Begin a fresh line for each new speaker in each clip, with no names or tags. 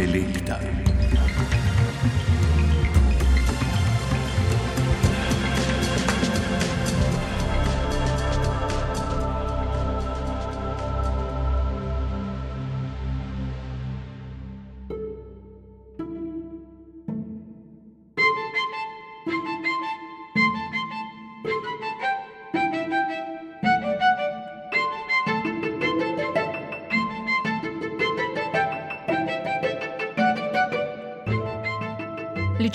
selecta.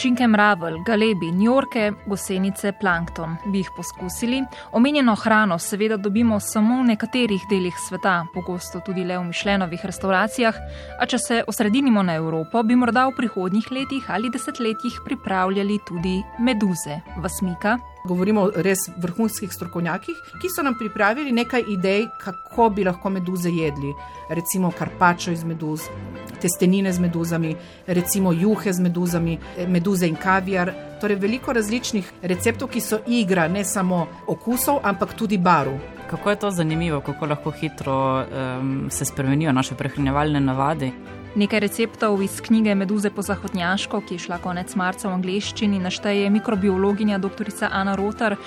watching Ličinke mravelj, galebi, njorke, gosenice, plankton. Bi jih poskusili? Omenjeno hrano seveda dobimo samo v nekaterih delih sveta, pogosto tudi le v mišljenovih restauracijah, a če se osredinimo na Evropo, bi morda v prihodnjih letih ali desetletjih pripravljali tudi meduze. Vasmika,
Govorimo o res vrhunskih strokovnjakih, ki so nam pripravili nekaj idej, kako bi lahko meduze jedli. Recimo karpačo iz meduz, testenine z meduzami, recimo juhe z meduzami, meduze in kaviar. Torej, veliko različnih receptov, ki so igra ne samo okusov, ampak tudi barv.
Kako je to zanimivo, kako lahko hitro um, se spremenijo naše prehranjevalne navade.
Nekaj receptov iz knjige Meduze po zahodnjaško, ki je šla konec marca v angleščini, našteje mikrobiologinja dr. Ana Rotar.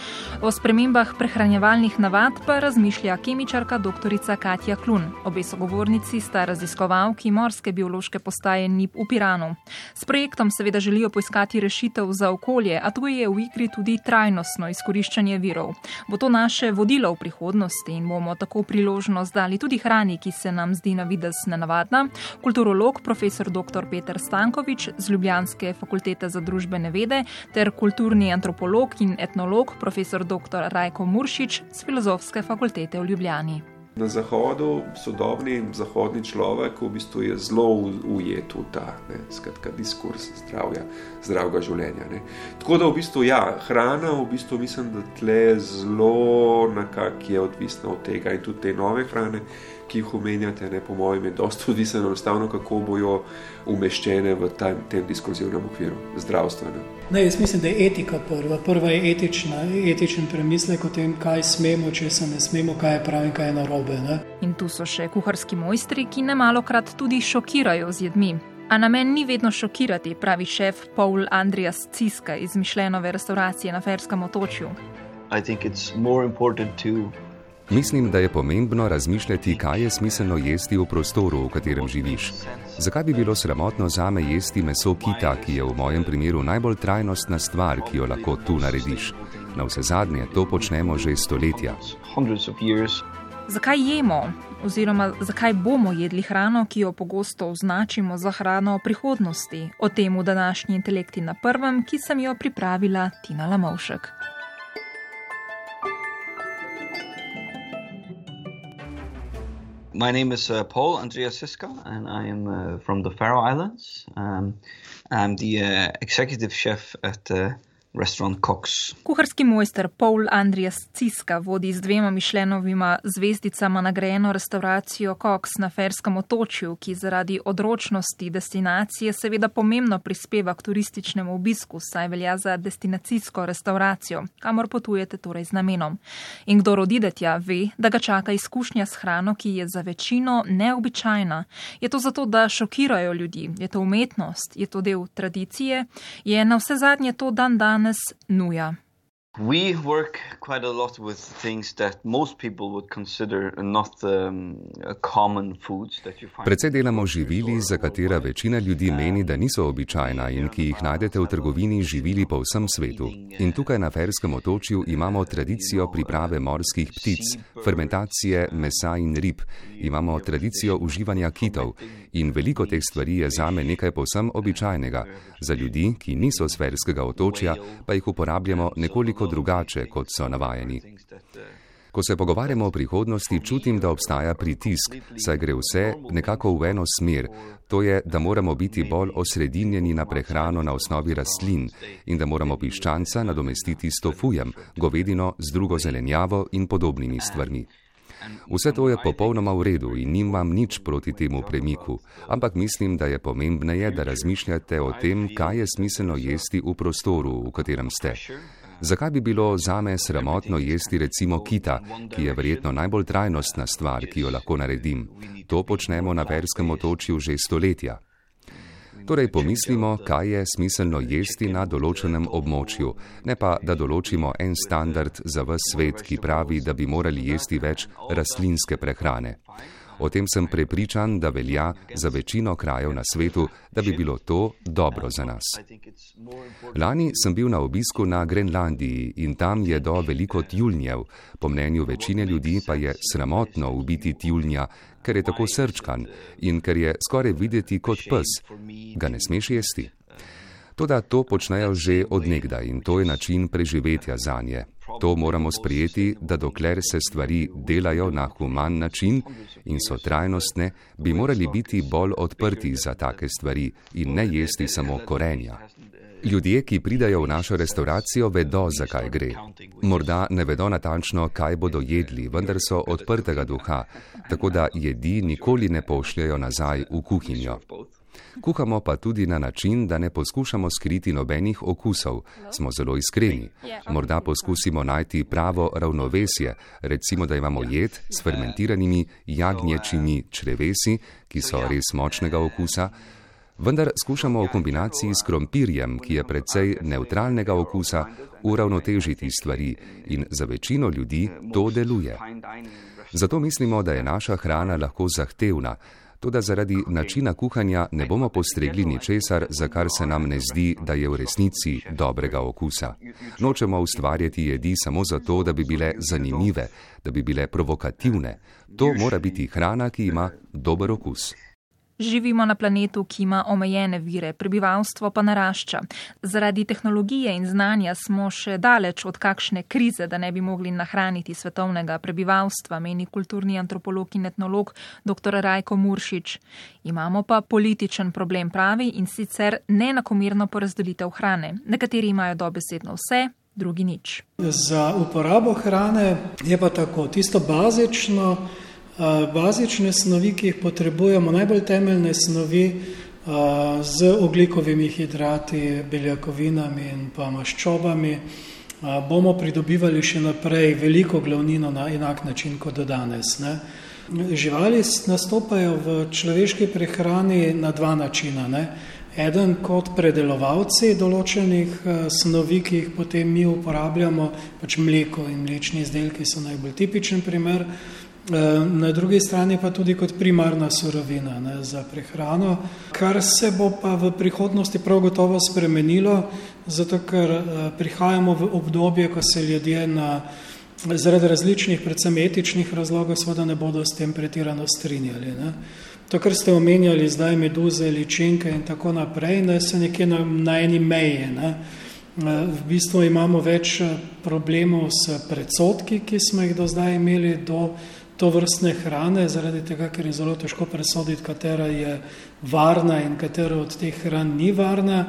O spremembah prehranjevalnih navad pa razmišlja kemičarka dr. Katja Klun. Obe sogovornici sta raziskovalki morske biološke postaje NIP v Piranu. S projektom seveda želijo poiskati rešitev za okolje, a tu je v igri tudi trajnostno izkoriščanje virov. Bo to naše vodilo v prihodnosti in bomo tako priložnost dali tudi hrani, ki se nam zdi na vides nenavadna. Kulturo antropolog profesor dr. Peter Stankovič z Ljubljanske fakultete za družbene vede ter kulturni antropolog in etnolog profesor dr. Rajko Muršič z Filozofske fakultete v Ljubljani.
Na zahodu sodobni zahodni človek v bistvu je zelo ujet v ta ne, skratka, diskurs zdravja, zdravega življenja. Ne. Tako da v bistvu ja, hrana v bistvu mislim, da tle zelo nekako je odvisna od tega in tudi te nove hrane, ki jih omenjate, ne, po mojem, je dosta odvisno enostavno, kako bojo umeščene v tem, tem diskurzivnem okviru zdravstvenem.
Ne, jaz mislim, da je etika prva. Prva je etična, etičen premislek o tem, kaj smemo, če se ne smemo, kaj je prav in kaj je narobe. Ne?
In tu so še kuharski mojstri, ki ne malo krat tudi šokirajo z jedmi. A namen ni vedno šokirati, pravi šef Paul Andreas Ciska iz Mišljenove restauracije na Ferskem otočju.
Mislim, da je pomembno razmišljati, kaj je smiselno jesti v prostoru, v katerem živiš. Zakaj bi bilo sramotno zame jesti meso kita, ki je v mojem primeru najbolj trajnostna stvar, ki jo lahko tu narediš? Na vse zadnje to počnemo že stoletja.
Zakaj jemo, oziroma zakaj bomo jedli hrano, ki jo pogosto označimo za hrano prihodnosti? O tem v današnji intelekti na prvem, ki sem jo pripravila Tina Lamovšek.
My name is uh, Paul Andreas Siska, and I am uh, from the Faroe Islands. Um, I'm the uh, executive chef at uh, Restaurant Cox.
Kuharski mojster Paul Andrijas Ciska vodi z dvema mišljenovima zvezdicama nagrajeno restauracijo Cox na Ferskem otočju, ki zaradi odročnosti destinacije seveda pomembno prispeva k turističnemu obisku, saj velja za destinacijsko restauracijo, kamor potujete torej z namenom. In kdo odide tja, ve, da ga čaka izkušnja s hrano, ki je za večino neobičajna. Je to zato, da šokirajo ljudi, je to umetnost, je to del tradicije, je na vse zadnje to dan dan danes nuja.
We work quite a lot with things that most people would consider not um, common foods that you find.
Predvsej delamo živili, za katera večina ljudi meni, da niso običajna in ki jih najdete v trgovini živili po vsem svetu. In tukaj na Ferskem otočju imamo tradicijo priprave morskih ptic, fermentacije mesa in rib, imamo tradicijo uživanja kitov in veliko teh stvari je zame nekaj povsem običajnega. Za ljudi, ki niso z Ferskega otočja, pa jih uporabljamo nekoliko drugače, kot so navajeni. Ko se pogovarjamo o prihodnosti, čutim, da obstaja pritisk, saj gre vse nekako v eno smer. To je, da moramo biti bolj osredinjeni na prehrano na osnovi rastlin in da moramo piščanca nadomestiti s tofujem, govedino z drugo zelenjavo in podobnimi stvarmi. Vse to je popolnoma v redu in nimam nič proti temu premiku, ampak mislim, da je pomembneje, da razmišljate o tem, kaj je smiselno jesti v prostoru, v katerem ste. Zakaj bi bilo zame sramotno jesti recimo kita, ki je verjetno najbolj trajnostna stvar, ki jo lahko naredim? To počnemo na Perskem otočju že stoletja. Torej pomislimo, kaj je smiselno jesti na določenem območju, ne pa da določimo en standard za vse svet, ki pravi, da bi morali jesti več rastlinske prehrane. O tem sem prepričan, da velja za večino krajev na svetu, da bi bilo to dobro za nas. Lani sem bil na obisku na Grenlandiji in tam je do veliko tjulnjev. Po mnenju večine ljudi pa je sramotno ubiti tjulnja, ker je tako srčkan in ker je skoraj videti kot pes. Ga ne smeš jesti. Toda to počnejo že odnegdaj in to je način preživetja za nje. To moramo sprijeti, da dokler se stvari delajo na human način in so trajnostne, bi morali biti bolj odprti za take stvari in ne jesti samo korenja. Ljudje, ki pridajo v našo restauracijo, vedo, zakaj gre. Morda ne vedo natančno, kaj bodo jedli, vendar so odprtega duha, tako da jedi nikoli ne pošljajo nazaj v kuhinjo. Kuhamo pa tudi na način, da ne poskušamo skriti nobenih okusov, smo zelo iskreni. Morda poskusimo najti pravo ravnovesje, recimo, da imamo jed s fermentiranimi jagnječimi črevesi, ki so res močnega okusa, vendar skušamo v kombinaciji s krompirjem, ki je precej neutralnega okusa, uravnotežiti stvari in za večino ljudi to deluje. Zato mislimo, da je naša hrana lahko zahtevna, Tudi zaradi načina kuhanja ne bomo postregli ničesar, za kar se nam ne zdi, da je v resnici dobrega okusa. Nočemo ustvarjati jedi samo zato, da bi bile zanimive, da bi bile provokativne. To mora biti hrana, ki ima dober okus.
Živimo na planetu, ki ima omejene vire, prebivalstvo pa narašča. Zaradi tehnologije in znanja smo še daleč od kakšne krize, da ne bi mogli nahraniti svetovnega prebivalstva, meni kulturni antropolog in etnolog dr. Rajko Muršič. Imamo pa političen problem pravi in sicer neenakomirno porazdelitev hrane. Nekateri imajo dobesedno vse, drugi nič.
Za uporabo hrane je pa tako, tisto bazično. Bazične snovi, ki jih potrebujemo, najbolj temeljne snovi z oglikovimi hidrati, beljakovinami in pa maščobami, bomo pridobivali še naprej veliko glavnino na enak način kot do danes. Ne. Živali nastopajo v človeški prehrani na dva načina. Ne. Eden kot predelovalci določenih snovi, ki jih potem mi uporabljamo, pač mleko in mlečni izdelki so najbolj tipičen primer. Eh, na drugi strani pa tudi kot primarna surovina ne, za prehrano, kar se bo pa v prihodnosti prav gotovo spremenilo, zato ker eh, prihajamo v obdobje, ko se ljudje na, zaradi različnih, predvsem etičnih razlogov, seveda ne bodo s tem pretirano strinjali. Ne. To, kar ste omenjali, zdaj meduze, ličinke in tako naprej, ne, se nekje na, na eni meji. Ne. Eh, v bistvu imamo več problemov s predsotki, ki smo jih do zdaj imeli do to vrstne hrane, zaradi tega, ker je zelo težko presoditi, katera je varna in katera od teh hran ni varna.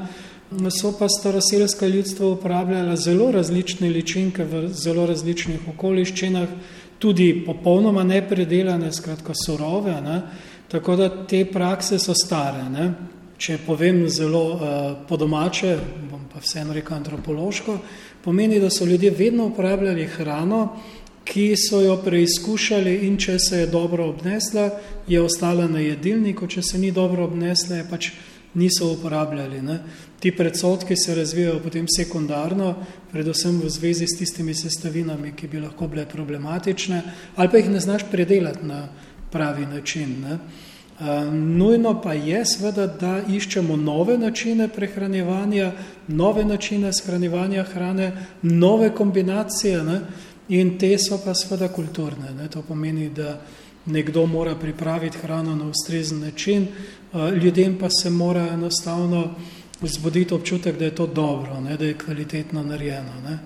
So pa staroseljska ljudstva uporabljala zelo različne ličinke v zelo različnih okoliščinah, tudi popolnoma nepredelane, skratka surove, ne? tako da te prakse so stare. Ne? Če povem zelo uh, po domače, bom pa vseeno rekel antropološko, pomeni, da so ljudje vedno uporabljali hrano, ki so jo preizkušali in če se je dobro obnesla, je ostala na jedilniku, če se ni dobro obnesla, je pač niso uporabljali. Ne. Ti predsotki se razvijajo potem sekundarno, predvsem v zvezi s tistimi sestavinami, ki bi lahko bile problematične, ali pa jih ne znaš predelati na pravi način. Ne. Uh, nujno pa je seveda, da iščemo nove načine prehranjevanja, nove načine shranjevanja hrane, nove kombinacije, ne, uh, In te so pa seveda kulturne. Ne? To pomeni, da nekdo mora pripraviti hrano na ustrezen način, ljudem pa se mora enostavno vzbuditi občutek, da je to dobro, ne? da je kvalitetno narejeno. Ne?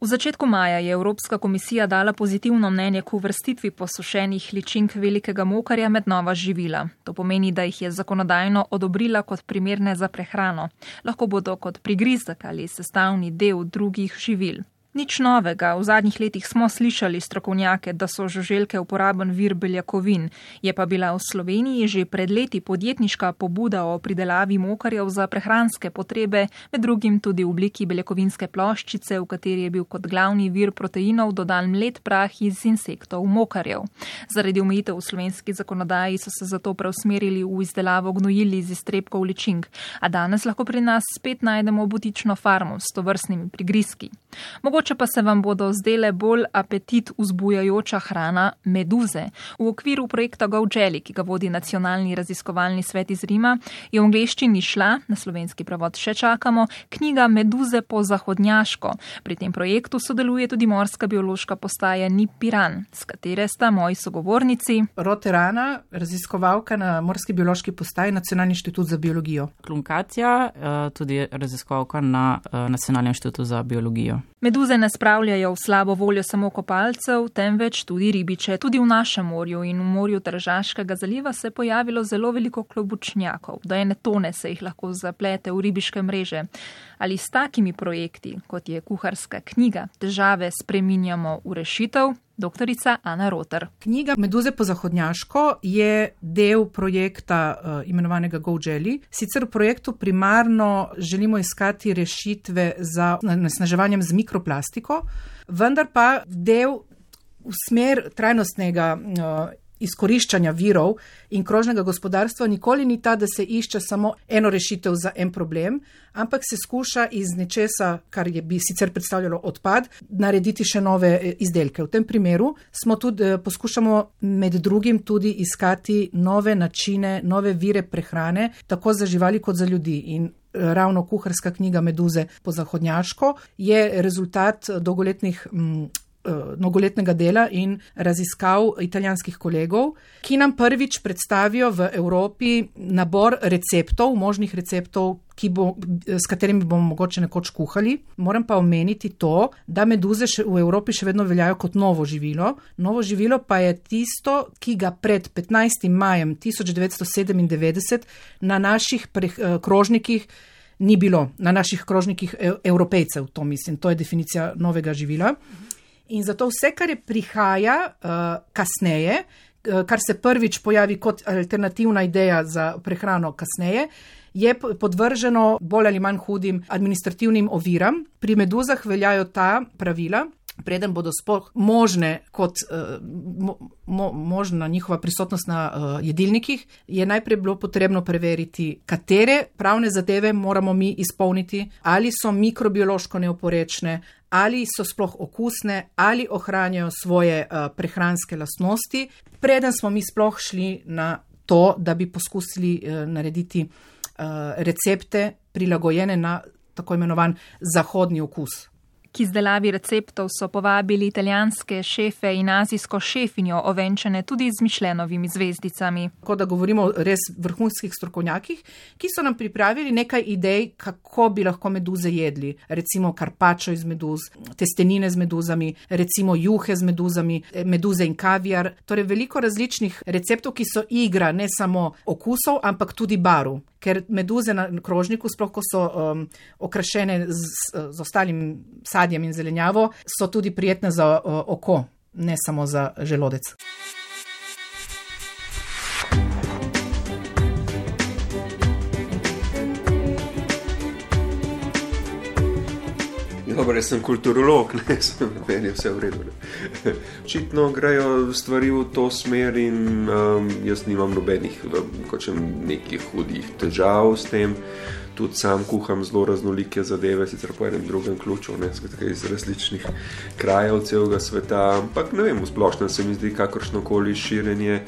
V začetku maja je Evropska komisija dala pozitivno mnenje k uvrstitvi posušenih ličink velikega mokarja med nova živila. To pomeni, da jih je zakonodajno odobrila kot primerne za prehrano. Lahko bodo kot prigrizek ali sestavni del drugih živil. Nič novega, v zadnjih letih smo slišali strokovnjake, da so žuželke uporaben vir beljakovin. Je pa bila v Sloveniji že pred leti podjetniška pobuda o pridelavi mokarjev za prehranske potrebe, med drugim tudi v obliki beljakovinske ploščice, v kateri je bil kot glavni vir proteinov dodan mlet prah iz insektov mokarjev. Zaradi omejitev v slovenski zakonodaji so se zato preusmerili v izdelavo gnojili iz iztrebkov ličink, a danes lahko pri nas spet najdemo butično farmo s tovrstnimi prigrizki. Mogoče pa se vam bodo zdele bolj apetit vzbujajoča hrana meduze. V okviru projekta GoJelly, ki ga vodi Nacionalni raziskovalni svet iz Rima, je v angleščini šla, na slovenski prevod še čakamo, knjiga Meduze po zahodnjaško. Pri tem projektu sodeluje tudi morska biološka postaja Nipiran, s katere sta moji sogovornici.
Roterana, raziskovalka na morski biološki postaji Nacionalni inštitut za biologijo.
Klunkacija, eh, tudi raziskovalka na eh, Nacionalnem inštitutu za biologijo.
Meduze ne spravljajo v slabo voljo samo kopalcev, temveč tudi ribiče. Tudi v našem morju in v morju Tržaškega zaliva se je pojavilo zelo veliko klobučnjakov, da ene tone se jih lahko zaplete v ribiške mreže. Ali s takimi projekti, kot je kuharska knjiga, težave spreminjamo v rešitev? Doktorica Ana Roter.
Knjiga Meduze po zahodnjaško je del projekta uh, imenovanega GoJelly. Sicer v projektu primarno želimo iskati rešitve za nasnaževanjem z mikroplastiko, vendar pa del v smer trajnostnega uh, izkoriščanja virov in krožnega gospodarstva nikoli ni ta, da se išče samo eno rešitev za en problem, ampak se skuša iz nečesa, kar je bi sicer predstavljalo odpad, narediti še nove eh, izdelke. V tem primeru smo tudi eh, poskušamo med drugim tudi iskati nove načine, nove vire prehrane, tako za živali kot za ljudi. In eh, ravno kuharska knjiga Meduze po zahodnjaško je rezultat dolgoletnih. Mm, nogoletnega dela in raziskav italijanskih kolegov, ki nam prvič predstavijo v Evropi nabor receptov, možnih receptov, bo, s katerimi bomo mogoče nekoč kuhali. Moram pa omeniti to, da meduze v Evropi še vedno veljajo kot novo živilo. Novo živilo pa je tisto, ki ga pred 15. majem 1997 na naših pre, eh, krožnikih ni bilo, na naših krožnikih e, evropejcev, to mislim, to je definicija novega živila. In zato vse, kar je prihaja uh, kasneje, uh, kar se prvič pojavi kot alternativna ideja za prehrano kasneje, je podvrženo bolj ali manj hudim administrativnim oviram. Pri meduzah veljajo ta pravila. Preden bodo sploh možne, kot uh, mo, mo, možna njihova prisotnost na uh, jedilnikih, je najprej bilo potrebno preveriti, katere pravne zadeve moramo mi izpolniti, ali so mikrobiološko neoporečne, ali so sploh okusne, ali ohranjajo svoje uh, prehranske lastnosti, preden smo mi sploh šli na to, da bi poskusili uh, narediti uh, recepte prilagojene na tako imenovan zahodni okus.
K izdelavi receptov so povabili italijanske šefe in azijsko šefinjo, ovenčene tudi z mišljenovimi zvezdicami.
Tako da govorimo o res vrhunskih strokovnjakih, ki so nam pripravili nekaj idej, kako bi lahko meduze jedli. Recimo karpačo iz meduz, testenine z meduzami, recimo juhe z meduzami, meduze in kaviar. Torej veliko različnih receptov, ki so igra ne samo okusov, ampak tudi baru ker meduze na krožniku, sploh ko so um, okrašene z, z ostalim sadjem in zelenjavo, so tudi prijetne za oko, ne samo za želodec.
Dobro, jaz sem kulturolog, ne sem meni vse v redu. Očitno grejo stvari v to smer in um, jaz nimam nobenih, kočem nekih hudih težav s tem. Tudi sam kuham zelo raznolike zadeve, sicer po enem drugem ključu, ne skratka iz različnih krajev celega sveta, ampak ne vem, v splošnem se mi zdi kakršno koli širjenje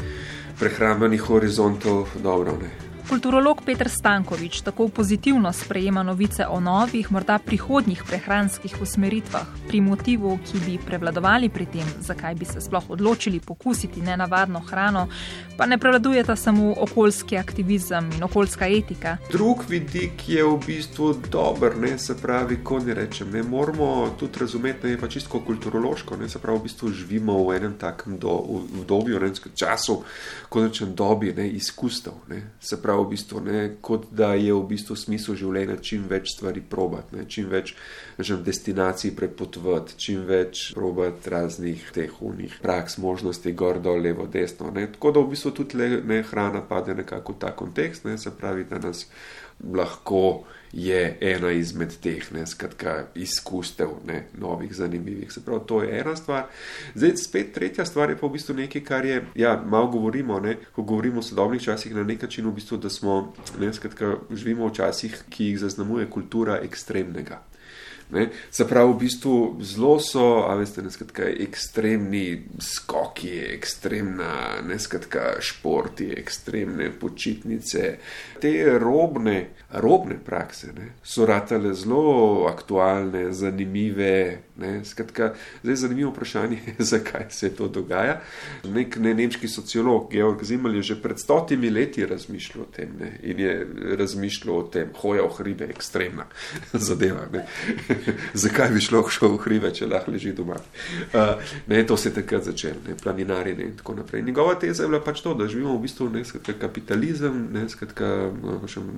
prehrambenih horizontov dobro. Ne.
Kulturolog Petr Stankovič tako pozitivno sprejema novice o novih, morda prihodnjih prehranskih usmeritvah, pri motivu, ki bi prevladovali pri tem, zakaj bi se sploh odločili pokusiti nenavadno hrano, pa ne prevladujeta samo okoljski aktivizem in okoljska etika.
Drug vidik je v bistvu dober, ne se pravi, ko ne rečem, ne moramo tudi razumeti, da je pa čisto kulturološko, ne se pravi, v bistvu živimo v enem takem do, v, v dobju, ne, času, ko rečem dobi, ne izkustev, ne se pravi pravi, v bistvu, ne, kot da je v bistvu smisel življenja čim več stvari probati, ne, čim več žem, destinacij prepotovati, čim več probati raznih teh unih praks, možnosti, gor, dol, levo, desno. Ne. Tako da v bistvu tudi le, ne, hrana pade nekako v ta kontekst, ne, se pravi, da nas lahko je ena izmed teh, ne, skratka, izkustev, ne, novih, zanimivih. Se pravi, to je ena stvar. Zdaj, spet tretja stvar je pa v bistvu nekaj, kar je, ja, malo govorimo, ne, ko govorimo o sodobnih časih na nek način, v bistvu, da smo, ne, skratka, živimo v časih, ki jih zaznamuje kultura ekstremnega. Ne? Se pravi, v bistvu zelo so, a veste, neskatka, ekstremni skoki, ekstremna, neskatka, športi, ekstremne počitnice. Te robne, robne prakse ne? so ratale zelo aktualne, zanimive. Ne? Skratka, zdaj je zanimivo vprašanje, zakaj se to dogaja. Nek ne, nemški sociolog Georg Zimmel je že pred stotimi leti razmišljal o tem ne? in je razmišljal o tem, hoja v hribe, ekstremna zadeva. zakaj bi šlo šel v hribe, če lahko leži doma. Uh, ne, to se je takrat začelo, ne, planinari ne, in tako naprej. Njegova teza je bila pač to, da živimo v bistvu ne, skratka, kapitalizem, ne, skratka,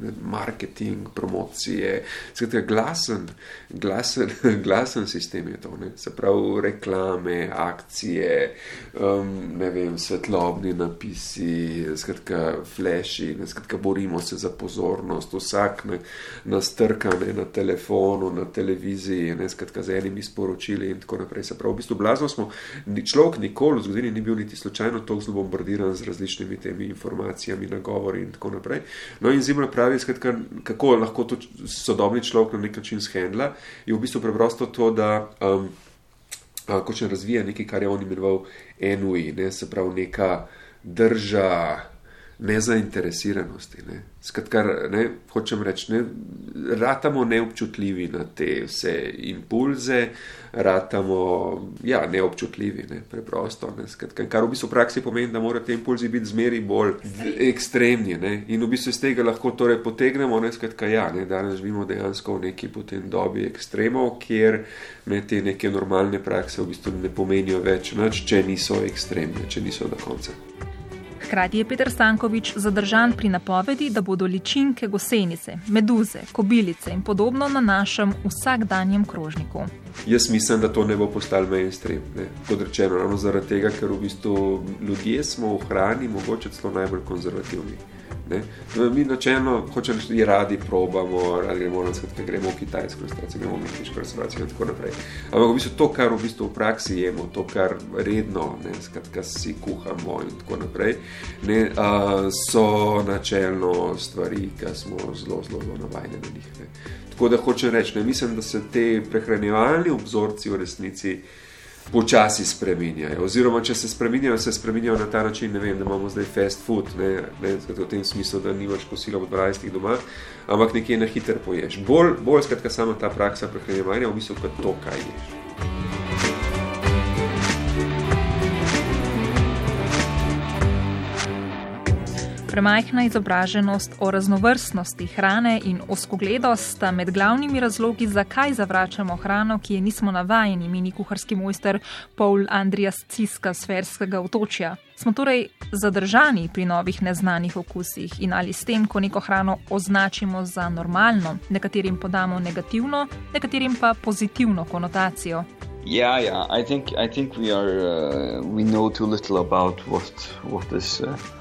ne, marketing, promocije, skratka, glasen, glasen, glasen sistem je to, ne, se pravi reklame, akcije, um, ne vem, svetlobni napisi, skratka, flashi, ne, skratka, borimo se za pozornost, vsak ne, nas trka ne, na telefonu, na televiziji, televiziji, ne skratka z enimi sporočili in tako naprej. Se pravi, v bistvu blazno smo, ni, človek nikoli v zgodovini ni bil niti slučajno tako zelo bombardiran z različnimi temi informacijami, nagovori in tako naprej. No in zimno pravi, skratka, kako lahko to sodobni človek na nek način shendla, je v bistvu preprosto to, da. Um, Ko še razvija nekaj, kar je on imenoval enui, ne, se pravi, neka drža, nezainteresiranosti. Ne. Skratka, ne, hočem reči, ne, ratamo neobčutljivi na te vse impulze, ratamo ja, neobčutljivi, ne, preprosto. Ne, skratka, kar v bistvu v praksi pomeni, da morajo te impulzi biti zmeri bolj ekstremni. Ne, in v bistvu iz tega lahko torej potegnemo, ne, skratka, ja, ne, danes živimo dejansko v neki potem dobi ekstremov, kjer ne, te neke normalne prakse v bistvu ne pomenijo več nič, če niso ekstremne, če niso do konca.
Hkrati je Petr Stankovič zadržan pri napovedi, da bodo ličinke gosenice, meduze, kobilice in podobno na našem vsakdanjem krožniku.
Jaz mislim, da to ne bo postalo mainstream. Kot rečeno, ravno zaradi tega, ker v bistvu ljudje smo v hrani mogoče celo najbolj konzervativni. Ne? Mi načelno, hoče reči, radi probamo, radi gremo na svet, gremo v Kitajsko restauracijo, gremo v Mehiško restauracijo in tako naprej. Ampak v bistvu to, kar v, bistvu v praksi jemo, to, kar redno, ne, skratka, si kuhamo in tako naprej, ne, a, so načelno stvari, ki smo zelo, zelo, zelo navajeni na njih. Ne. Tako da hoče reči, ne, mislim, da se te prehranjevalni obzorci v resnici počasi spremenjajo. Oziroma, če se spremenjajo, se spremenjajo na ta način, vem, da imamo zdaj fast food, ne, ne v tem smislu, da nimaš kosila v 12 doma, ampak nekje na hiter poješ. Bolj, bolj skratka, sama ta praksa prehranjevanja, v bistvu, kot to, kaj ješ.
Premajhna izobraženost o raznovrstnosti hrane in oskogledost sta med glavnimi razlogi, zakaj zavračamo hrano, ki je nismo navajeni, mini kuharski mojster Paul Andrijas Ciska sferskega otočja. Smo torej zadržani pri novih neznanih okusih in ali s tem, ko neko hrano označimo za normalno, nekaterim podamo negativno, nekaterim pa pozitivno konotacijo.
Yeah, yeah. I think I think we are uh, we know too little about what what this. Uh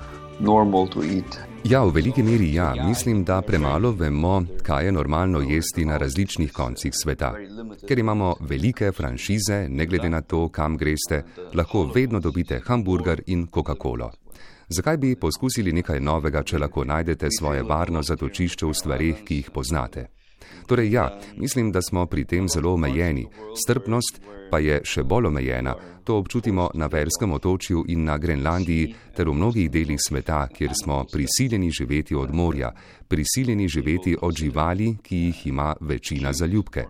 Ja, v veliki meri ja. Mislim, da premalo vemo, kaj je normalno jesti na različnih koncih sveta. Ker imamo velike franšize, ne glede na to, kam greste, lahko vedno dobite hamburger in Coca-Colo. Zakaj bi poskusili nekaj novega, če lahko najdete svoje varno zatočišče v stvarih, ki jih poznate? Torej, ja, mislim, da smo pri tem zelo omejeni. Strpnost pa je še bolj omejena. To občutimo na Verskem otočju in na Grenlandiji ter v mnogih delih sveta, kjer smo prisiljeni živeti od morja, prisiljeni živeti od živali, ki jih ima večina za ljubke.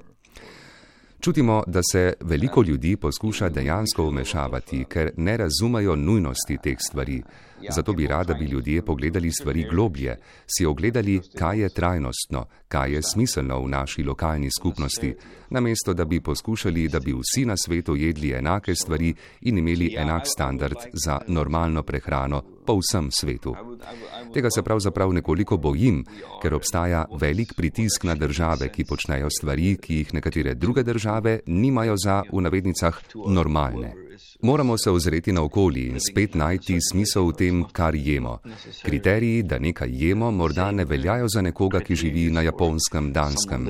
Čutimo, da se veliko ljudi poskuša dejansko umešavati, ker ne razumejo nujnosti teh stvari. Zato bi rada, da bi ljudje pogledali stvari globlje, si ogledali, kaj je trajnostno, kaj je smiselno v naši lokalni skupnosti, namesto da bi poskušali, da bi vsi na svetu jedli enake stvari in imeli enak standard za normalno prehrano po vsem svetu. Tega se pravzaprav nekoliko bojim, ker obstaja velik pritisk na države, ki počnejo stvari, ki jih nekatere druge države nimajo za, v navednicah, normalne. Moramo se ozreti na okolje in spet najti smisel v tem, kar jemo. Kriteriji, da nekaj jemo, morda ne veljajo za nekoga, ki živi na japonskem, danskem.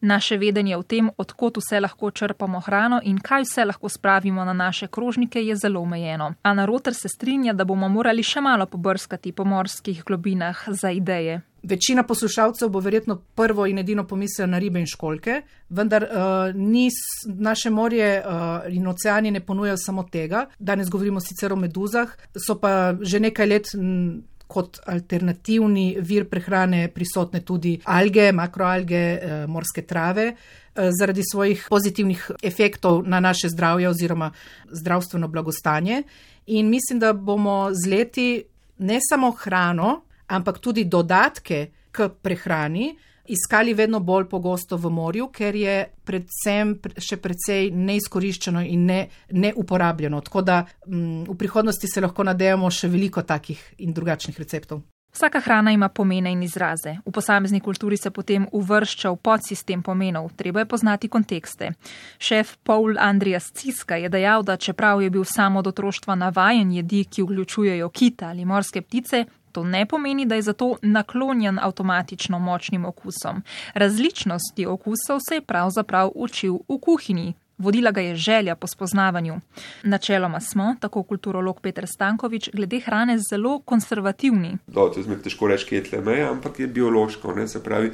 Naše vedenje o tem, odkot vse lahko črpamo hrano in kaj vse lahko spravimo na naše krožnike, je zelo omejeno. Ana Roter se strinja, da bomo morali še malo pobrskati po morskih globinah za ideje.
Večina poslušalcev bo verjetno prvo in edino pomislila na ribe in školke, vendar uh, nis, naše morje uh, in oceani ne ponujajo samo tega. Danes govorimo sicer o meduzah, so pa že nekaj let. M, Kot alternativni vir prehrane prisotne tudi alge, makroalge, eh, morske trave, eh, zaradi svojih pozitivnih efektov na naše zdravje oziroma zdravstveno blagostanje. In mislim, da bomo z leti ne samo hrano, ampak tudi dodatke k prehrani iskali vedno bolj pogosto v morju, ker je predvsem še precej neizkoriščeno in ne, neuporabljeno. Tako da m, mm, v prihodnosti se lahko nadejamo še veliko takih in drugačnih receptov.
Vsaka hrana ima pomene in izraze. V posamezni kulturi se potem uvršča v podsistem pomenov, treba je poznati kontekste. Šef Paul Andreas Ciska je dejal, da čeprav je bil samo od otroštva navajen jedi, ki vključujejo kita ali morske ptice, To ne pomeni, da je zato naklonjen avtomatično močnim okusom. Različnosti okusov se je pravzaprav učil v kuhinji. Vodila ga je želja po spoznavanju. Načeloma smo, tako kulturolog Petr Stankovič, glede hrane zelo konservativni.
Do, to je težko reči, kje je tle meja, ampak je biološko. Ne? Se pravi,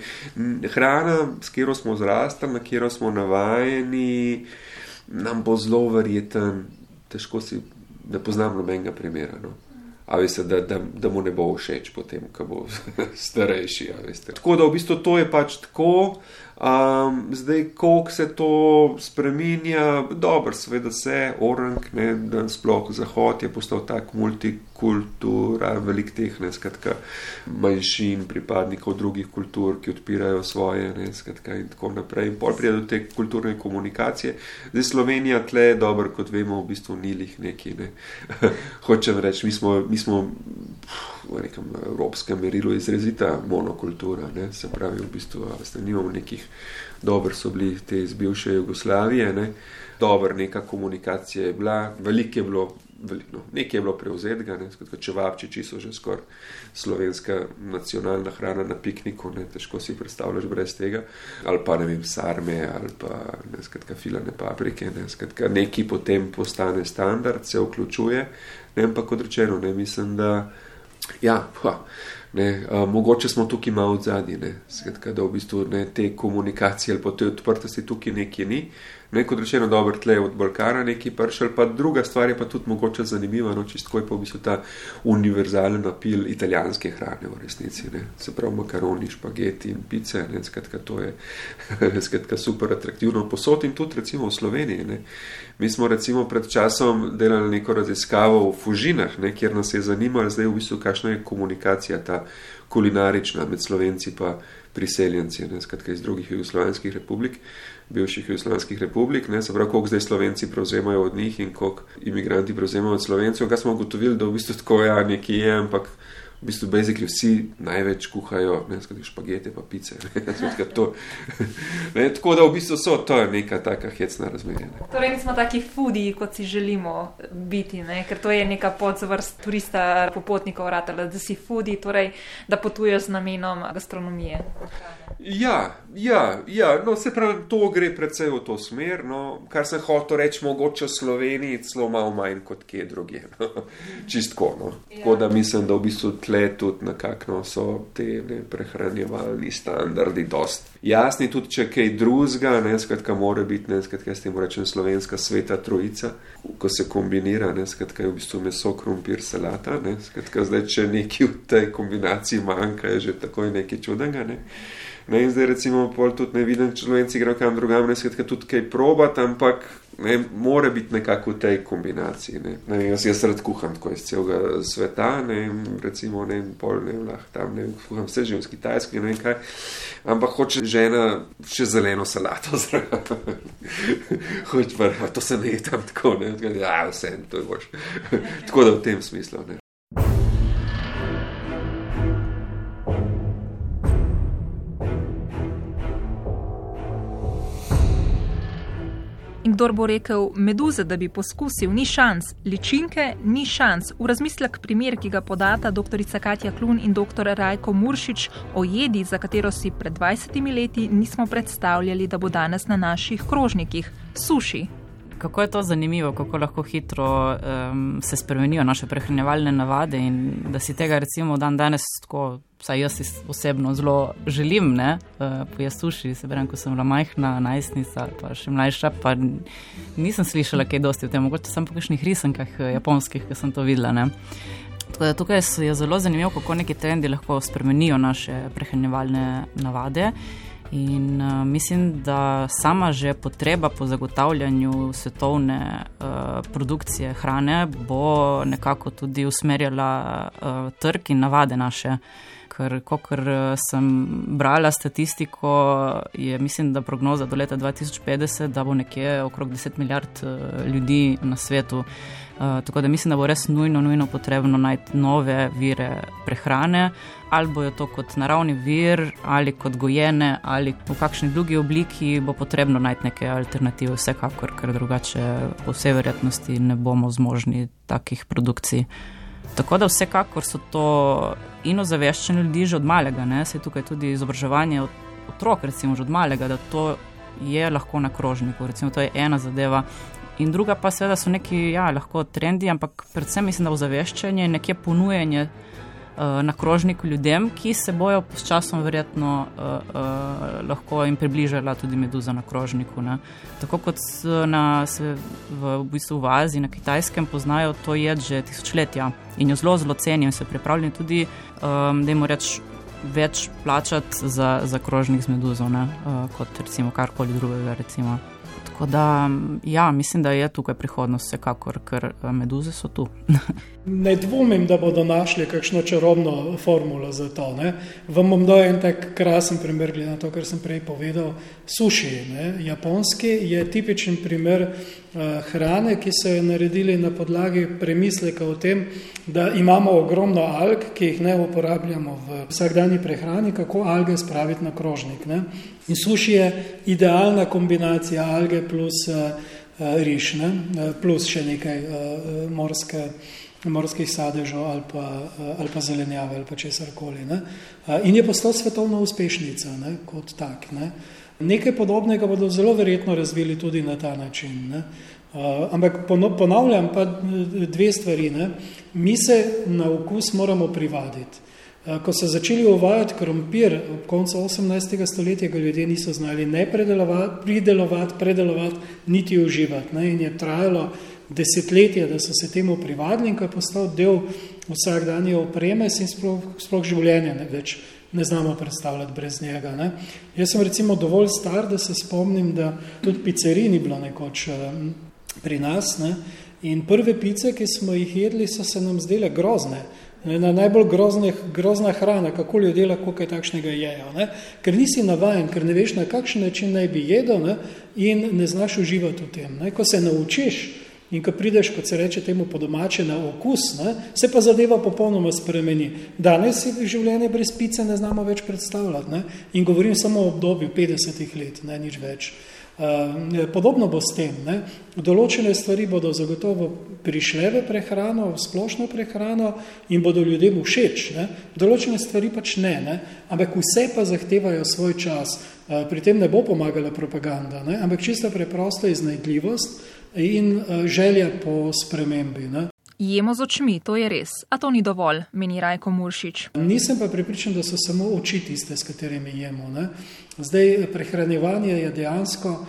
hrana, s katero smo zrastali, na katero smo navajeni, nam bo zelo verjeten. Težko si, ne poznam nobenega primera. No? A veste, da, da, da mu ne bo všeč, potem, ko bo starejši. Tako da v bistvu to je pač tako. Um, zdaj, koliko se to spremenja, dobro, seveda se, orang, ne, da sploh Zahod je postal tak multikultura, velik teh, ne, skratka, manjšin, pripadnikov drugih kultur, ki odpirajo svoje, ne, skratka, in tako naprej. In pol pride do te kulturne komunikacije. Zdaj, Slovenija tle, dobro, kot vemo, v bistvu ni lih neki, ne. Hočem reči, mi smo, mi smo v nekem evropskem merilu izrazita monokultura, ne, se pravi, v bistvu, nimamo nekih dobro so bili te iz bivše Jugoslavije, ne. dobro neka komunikacija je bila, veliko je bilo, no, nekaj je bilo prevzetega, ne, skratka, čevapčiči so že skoraj slovenska nacionalna hrana na pikniku, ne, težko si predstavljaš brez tega, ali pa ne vem, sarme, ali pa ne, skratka, filane paprike, ne, skratka, neki potem postane standard, se vključuje, ne, ampak kot rečeno, ne, mislim, da ja, pa, Ne, a, mogoče smo tukaj malo zadnji, da v bistvu ne, te komunikacije ali pa te odprtosti tukaj nekje ni. Ne, kot rečeno, dobro, tle od Balkana neki pršel, pa druga stvar je pa tudi mogoče zanimiva, no, čistko je pa v bistvu ta univerzalen apil italijanske hrane v resnici, ne, se pravi makaroni, špageti in pice, ne, skratka, to je skratka, super atraktivno. Posod in tudi recimo v Sloveniji, ne. Mi smo recimo pred časom delali neko raziskavo v Fužinah, ne, kjer nas je zanimalo zdaj v bistvu, kakšna je komunikacija ta kulinarična med Slovenci pa priseljenci, ne, skratka iz drugih jugoslovanskih republik bivših jugoslovanskih republik, ne, se pravi, koliko zdaj Slovenci prevzemajo od njih in koliko imigranti prevzemajo od Slovencev. Kaj smo ugotovili, da v bistvu tako ja, nekje je, ampak v bistvu basically vsi največ kuhajo, ne skodi špagete pa pice. Ne, to, ne, tako da v bistvu so, to je neka taka hecna razmerja. Ne.
Torej nismo taki fudi, kot si želimo biti, ne? ker to je neka podzvrst turista, popotnikov, ratala, da si fudi, torej da potuješ z namenom gastronomije.
Ja, Ja, ja, no, se pravi, to gre predvsej v to smer. No, kar sem hotel reči, mogoče v Sloveniji celo malo manj kot kje drugje. No. Čistko. No. Ja. Tako da mislim, da v bistvu tle tudi nekako no, so te ne, prehranjevalni standardi dost jasni, tudi če kaj drugega, ne skratka, mora biti, ne skratka, s tem rečem slovenska sveta trojica, ko se kombinira, ne skratka, je v bistvu meso, krumpir, salata, ne skratka, zdaj, če nekaj v tej kombinaciji manjka, je že takoj nekaj čudnega. Ne. Ne, in zdaj, recimo, pol tudi ne vidim, če človek gre kam drugam, ne skratka, tudi kaj probati, ampak ne, mora biti nekako v tej kombinaciji. Ne. Ne, jaz, jaz rad kuham tako iz celega sveta, ne, recimo, ne, pol ne, lahko tam ne, kuham vse že v Kitajski, ne vem kaj, ampak hoče žena še zeleno salato zraven. Hoče pa, to se ne je tam tako, ne, ja, vse, to je boš. tako da v tem smislu, ne.
In kdo bo rekel, meduze, da bi poskusil, ni šans, ličinke, ni šans. V razmislek primer, ki ga podata dr. Katja Klun in dr. Rajko Muršič o jedi, za katero si pred 20 leti nismo predstavljali, da bo danes na naših krožnikih - suši.
Kako je to zanimivo, kako lahko hitro um, se spremenijo naše prehranjevalne navade in da si tega recimo dan danes tako, vsaj jaz osebno zelo želim, ne, uh, pojesti suši, se pravi, ko sem bila majhna, najstnica, pa še mlajša, pa nisem slišala kaj dosti o tem, mogoče sem po kakšnih risankah eh, japonskih, ki sem to videla, ne. Tako da tukaj je zelo zanimivo, kako neki trendi lahko spremenijo naše prehranjevalne navade. In uh, mislim, da sama že potreba po zagotavljanju svetovne uh, produkcije hrane bo nekako tudi usmerjala uh, trg in navade naše. Ker, kot sem brala statistiko, je mislim, da prognoza do leta 2050, da bo nekje okrog 10 milijard uh, ljudi na svetu. Uh, tako da mislim, da bo res nujno, nujno potrebno najti nove vire prehrane, ali bojo to kot naravni vir, ali kot gojene, ali v kakšni drugi obliki, bo potrebno najti neke alternative, vsekakor, ker drugače po vsej verjetnosti ne bomo zmožni takih produkcij. Tako da vsekakor so to in ozaveščeni ljudi že od malega, ne? se je tukaj tudi izobraževanje otrok, recimo že od malega, da to je lahko na krožniku, recimo to je ena zadeva. In druga pa seveda so neki, ja, lahko trendi, ampak predvsem mislim, da ozaveščanje in nekje ponujanje na krožniku ljudem, ki se bojo s časom verjetno uh, uh, lahko jim približala tudi meduza na krožniku. Ne. Tako kot na, se v, v bistvu v Aziji, na kitajskem poznajo to jed že tisočletja in jo zelo, zelo cenijo in so pripravljeni tudi, um, da jim reč. Več plačati za, za krožnik z meduzo, ne, uh, kot recimo karkoli drugega. Recimo. Tako da, ja, mislim, da je tukaj prihodnost, vsekakor, ker meduze so tu.
ne dvomim, da bodo našli kakšno čarobno formulo za to. Ne. Vam bom dal en tak krasen primer, glede na to, kar sem prej povedal. Suši, ne. japonski, je tipičen primer hrane, ki so jo naredili na podlagi premisleka o tem, da imamo ogromno alg, ki jih ne uporabljamo v vsakdanji prehrani, kako alge spraviti na krožnik. Ne. In suši je idealna kombinacija alge plus uh, riž, ne, plus še nekaj uh, morske, morskih sadežev ali pa, uh, ali pa zelenjave ali pa česar koli. Uh, in je postal svetovna uspešnica ne, kot tak. Ne. Nekaj podobnega bodo zelo verjetno razvili tudi na ta način. Ne. Uh, ampak ponavljam pa dve stvari. Ne. Mi se na okus moramo privaditi. Eh, ko so začeli uvajati krompir ob koncu 18. stoletja, ga ljudje niso znali ne predelovati, pridelovati, predelovati, niti uživati. Ne? In je trajalo desetletje, da so se temu privadili in ko je postal del vsakdanje opreme, se jim sploh, sploh življenje ne več ne znamo predstavljati brez njega. Ne? Jaz sem recimo dovolj star, da se spomnim, da tudi pizzerij ni bilo nekoč eh, pri nas. Ne? In prve pice, ki smo jih jedli, so se nam zdele grozne. Ena najbolj groznih, grozna hrana, kako ljudje lahko kaj takšnega jejo. Ne? Ker nisi navajen, ker ne veš, na kakšen način naj bi jedel ne? in ne znaš uživati v tem. Ne? Ko se naučiš In ko prideš, kot se reče temu po domače, na okus, ne, se pa zadeva popolnoma spremeni. Danes si življenje brez pice ne znamo več predstavljati ne, in govorim samo o obdobju 50 let, ne nič več. Uh, podobno bo s tem. Ne. Določene stvari bodo zagotovo prišle v prehrano, v splošno prehrano in bodo ljudem všeč. Ne. Določene stvari pač ne, ne, ampak vse pa zahtevajo svoj čas. Uh, pri tem ne bo pomagala propaganda, ne, ampak čisto preprosto iznajdljivost in uh, želja po spremembi. Ne.
Jemo z očmi, to je res, a to ni dovolj, meni Rajko Muršič.
Nisem pa pripričan, da so samo oči tiste, s katerimi jemo. Ne? Zdaj, prehranevanje je dejansko uh,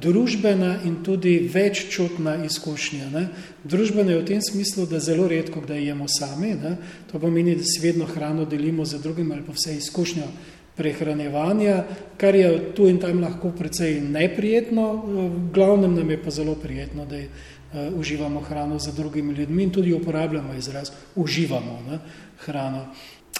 družbena in tudi veččutna izkušnja. Ne? Družbena je v tem smislu, da zelo redko kdaj jemo sami, ne? to pomeni, da si vedno hrano delimo z drugim ali pa vse izkušnjo prehranevanja, kar je tu in tam lahko precej neprijetno, v glavnem nam je pa zelo prijetno, da je uh, uživamo hrano za drugimi ljudmi in tudi uporabljamo izraz uživamo ne, hrano.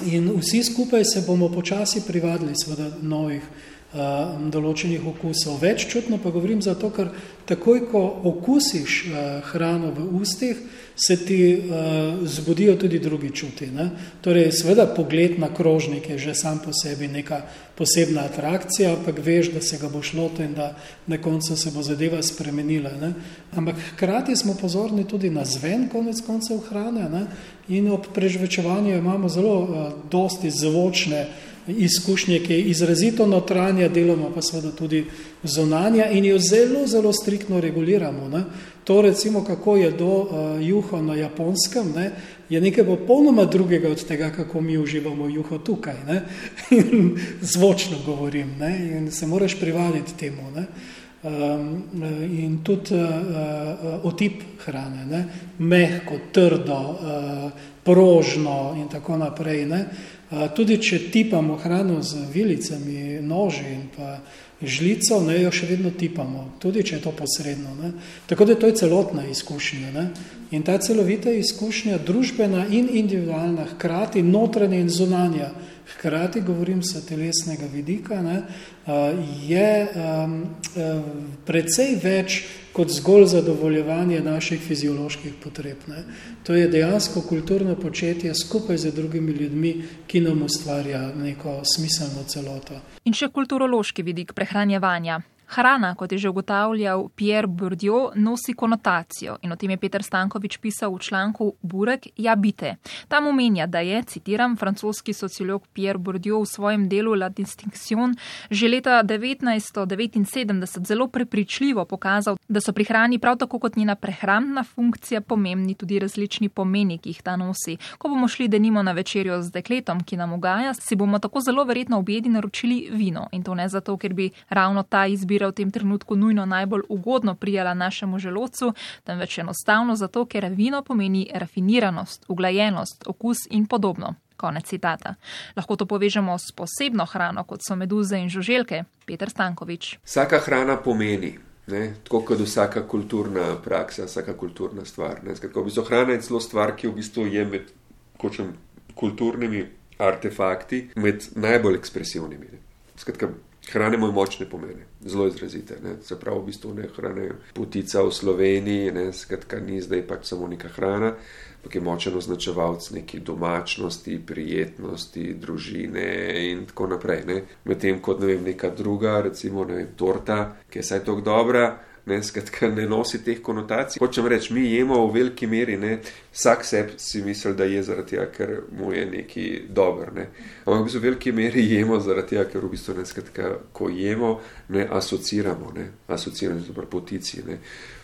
In vsi skupaj se bomo počasi privadili seveda novih uh, določenih okusov. Veččutno pa govorim zato, ker takoj, ko okusiš uh, hrano v ustih, se ti uh, zbudijo tudi drugi čuti. Ne? Torej, seveda pogled na krožnik je že sam po sebi neka posebna atrakcija, ampak veš, da se ga bo šlo in da na koncu se bo zadeva spremenila. Ne? Ampak hkrati smo pozorni tudi na zven konec koncev hrane ne? in ob prežvečevanju imamo zelo uh, dosti zvočne izkušnje, ki je izrazito notranja, deloma pa seveda tudi zonanja in jo zelo, zelo striktno reguliramo. Ne? To recimo, kako je do uh, juho na japonskem, ne? je nekaj popolnoma drugega od tega, kako mi uživamo juho tukaj. Ne? Zvočno govorim ne? in se moraš privaditi temu. Ne? Um, in tudi uh, uh, otip hrane, ne? mehko, trdo, uh, prožno in tako naprej. Ne? Uh, tudi če tipamo hrano z vilicami, noži in pa žlico, ne, jo še vedno tipamo, tudi če je to posredno. Ne. Tako da to je celotna izkušnja. Ne. In ta celovita izkušnja, družbena in individualna, hkrati notranja in zunanja, hkrati govorim sa telesnega vidika, ne, je um, precej več kot zgolj zadovoljevanje naših fizioloških potreb. Ne. To je dejansko kulturno početje skupaj z drugimi ljudmi, ki nam ustvarja neko smiselno celoto.
In še kulturološki vidik prehranjevanja. Hrana, kot je že ugotavljal Pierre Bourdieu, nosi konotacijo in o tem je Peter Stankovič pisal v članku Burek, ja bite. Tam omenja, da je, citiram, francoski sociolog Pierre Bourdieu v svojem delu La Distinction že leta 1979 zelo prepričljivo pokazal, da so pri hrani prav tako kot njena prehrambna funkcija pomembni tudi različni pomeni, ki jih ta nosi. Ko bomo šli denimo na večerjo z dekletom, ki nam ugaja, si bomo tako zelo verjetno objedi naročili vino in to ne zato, ker bi ravno ta izbira izbira v tem trenutku nujno najbolj ugodno prijala našemu želodcu, temveč enostavno zato, ker vino pomeni rafiniranost, uglajenost, okus in podobno. Konec citata. Lahko to povežemo s posebno hrano, kot so meduze in žuželke, Peter Stankovič.
Vsaka hrana pomeni. Ne, tako kot vsaka kulturna praksa, vsaka kulturna stvar. Skratka, v bistvu hrana je celo stvar, ki v bistvu je med kočem, kulturnimi artefakti med najbolj ekspresivnimi. Skratka, Hrane imajo močne pomene, zelo izrazite. Ne. Se pravi, v bistvu ne hrane potica v Sloveniji, ne, skratka, ni zdaj pač samo neka hrana, ampak je močen označevalc neki domačnosti, prijetnosti, družine in tako naprej. Medtem kot ne vem, neka druga, recimo ne vem, torta, ki je saj tako dobra ne, skratka, ne nosi teh konotacij. Hočem reči, mi jemo v veliki meri, ne, vsak seb si misli, da je zaradi tega, ker mu je neki dober. Ne. Ampak v bistvu v veliki meri jemo zaradi tega, ker v bistvu ne, skratka, ko jemo, ne asociramo, ne, asociramo z potici. Ne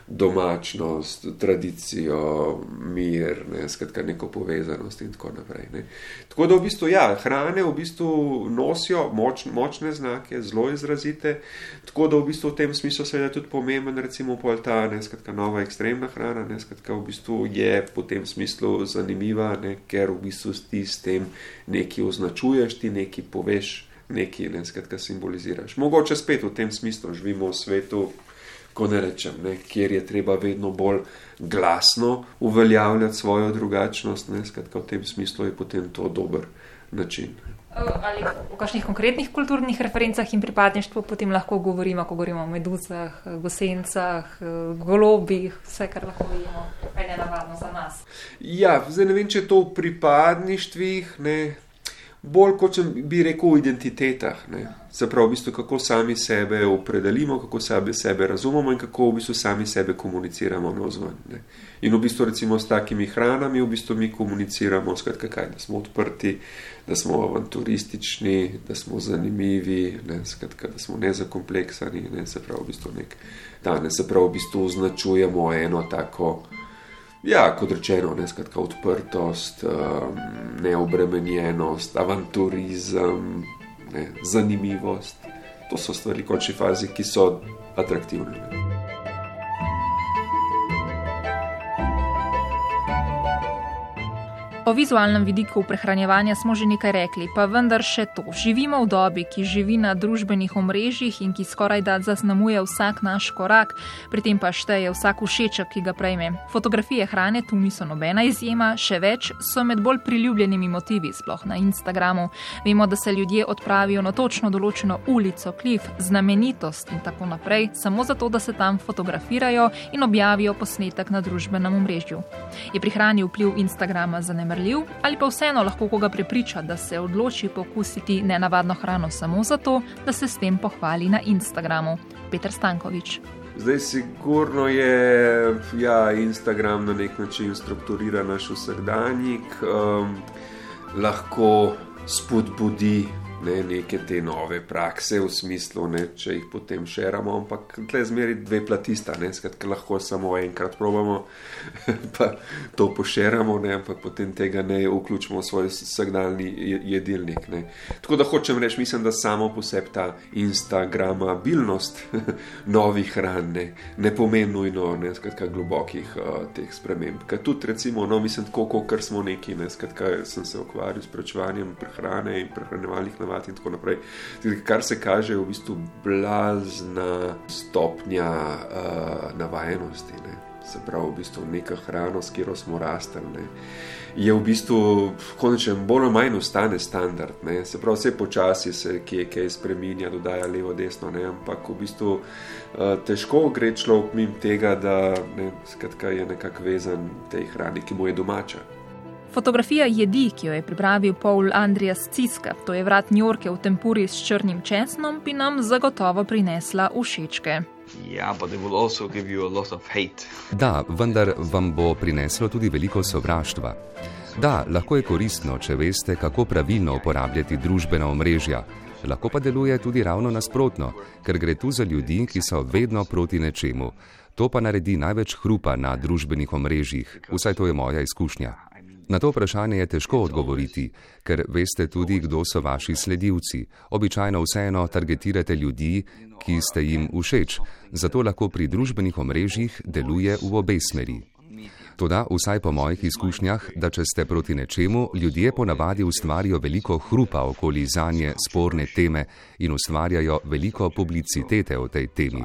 domačnost, tradicijo, mir, ne, skratka, neko povezanost in tako naprej. Ne. Tako da v bistvu, ja, hrane v bistvu nosijo moč, močne znake, zelo izrazite, tako da v bistvu v tem smislu seveda tudi pomemben, recimo, pol ta, ne, skratka, nova ekstremna hrana, ne, skratka, v bistvu je po tem smislu zanimiva, ne, ker v bistvu ti s tem nekaj označuješ, ti nekaj poveš, nekaj, ne, skratka, simboliziraš. Mogoče spet v tem smislu živimo v svetu, ko ne rečem, ne, kjer je treba vedno bolj glasno uveljavljati svojo drugačnost. Ne, skratka, v tem smislu je potem to dober način.
Ali o kakšnih konkretnih kulturnih referencah in pripadništvu potem lahko govorimo, ko govorimo o meduzah, gosencah, golobih, vse, kar lahko vidimo, kaj je nenavadno za nas.
Ja, zdaj ne vem, če je to v pripadništvih, ne, bolj kot bi rekel v identitetah. Ne. Se pravi, v bistvu, kako sami sebe opredelimo, kako sami sebe razumemo in kako v bistvu sami sebe komuniciramo na ozven. In v bistvu, recimo, s takimi hranami, v bistvu mi komuniciramo, skratka, kaj, da smo odprti, da smo avanturistični, da smo zanimivi, ne, skratka, da smo nezakompleksani. Ne, se pravi, v bistvu, nek, da ne se pravi, v bistvu označujemo eno tako. Ja, kot rečeno, ne skratka odprtost, neobremenjenost, avanturizem, ne, zanimivost. To so stvari, v končni fazi, ki so atraktivne. Ne.
O vizualnem vidiku prehranjevanja smo že nekaj rekli, pa vendar še to. Živimo v dobi, ki živi na družbenih omrežjih in ki skoraj da zaznamuje vsak naš korak, pri tem pa šteje vsak všeček, ki ga prejme. Fotografije hrane tu niso nobena izjema, še več so med bolj priljubljenimi motivi, sploh na Instagramu. Vemo, da se ljudje odpravijo na točno določeno ulico, klif, znamenitost in tako naprej, samo zato, da se tam fotografirajo in objavijo posnetek na družbenem omrežju. Je pri hrani vpliv Instagrama zanemrljiv? Umrljiv, ali pa vseeno lahko koga prepriča, da se odloči pokusiti nenavadno hrano samo zato, da se s tem pohvali na Instagramu. Petr Stankovič.
Zdaj, sigurno je ja, Instagram na nek način strukturiran naš vsakdanjik, um, lahko spodbudi ne, neke te nove prakse, v smislu, ne, če jih potem širimo, ampak tle zmeri dve platista, ne, skratka, lahko samo enkrat probamo, pa to poširamo, ampak potem tega ne vključimo v svoj vsakdanji jedilnik. Ne. Tako da hočem reči, mislim, da samo poseb ta instagramabilnost novih hran ne, ne pomeni nujno ne, skratka, globokih uh, teh sprememb. Ker tudi, recimo, no, mislim, tako, kot smo neki, ne, skratka, sem se ukvarjal s prečevanjem prehrane in prehranevalnih navad in tako naprej. Kar se kaže, je v bistvu blazna stopnja uh, navajenosti. Ne. Se pravi, v bistvu neka hrana, s katero smo rasli, je v bistvu, konečem, bolj ali manj ostane standard. Ne. Se pravi, vse počasi se kje kaj spremenja, dodaja levo, desno, ne. ampak v bistvu uh, težko gre človek mimo tega, da ne, je nekako vezan tej hrani, ki mu je domača.
Fotografija jedi, ki jo je pripravil Paul Andreas Ciska, to je vrat njorke v tempuri s črnim česnom, bi nam zagotovo prinesla všečke.
Ja,
da, vendar vam bo prineslo tudi veliko sovraštva. Da, lahko je koristno, če veste, kako pravilno uporabljati družbena omrežja. Lahko pa deluje tudi ravno nasprotno, ker gre tu za ljudi, ki so vedno proti nečemu. To pa naredi največ hrupa na družbenih omrežjih, vsaj to je moja izkušnja. Na to vprašanje je težko odgovoriti, ker veste tudi, kdo so vaši sledilci. Običajno vseeno targetirate ljudi, ki ste jim všeč, zato lahko pri družbenih omrežjih deluje v obe smeri. Toda, vsaj po mojih izkušnjah, da če ste proti nečemu, ljudje ponavadi ustvarijo veliko hrupa okoli zanje sporne teme in ustvarjajo veliko publicitete o tej temi.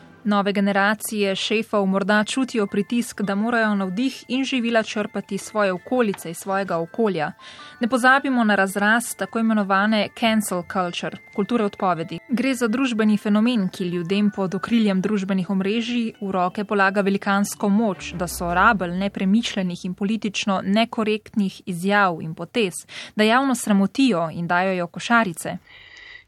Nove generacije šefov morda čutijo pritisk, da morajo navdih in živila črpati svoje okolice iz svojega okolja. Ne pozabimo na razraz tako imenovane cancel culture, kulture odpovedi. Gre za družbeni fenomen, ki ljudem pod okriljem družbenih omrežij v roke polaga velikansko moč, da so rabelj nepremišljenih in politično nekorektnih izjav in potez, da javno sramotijo in dajo košarice.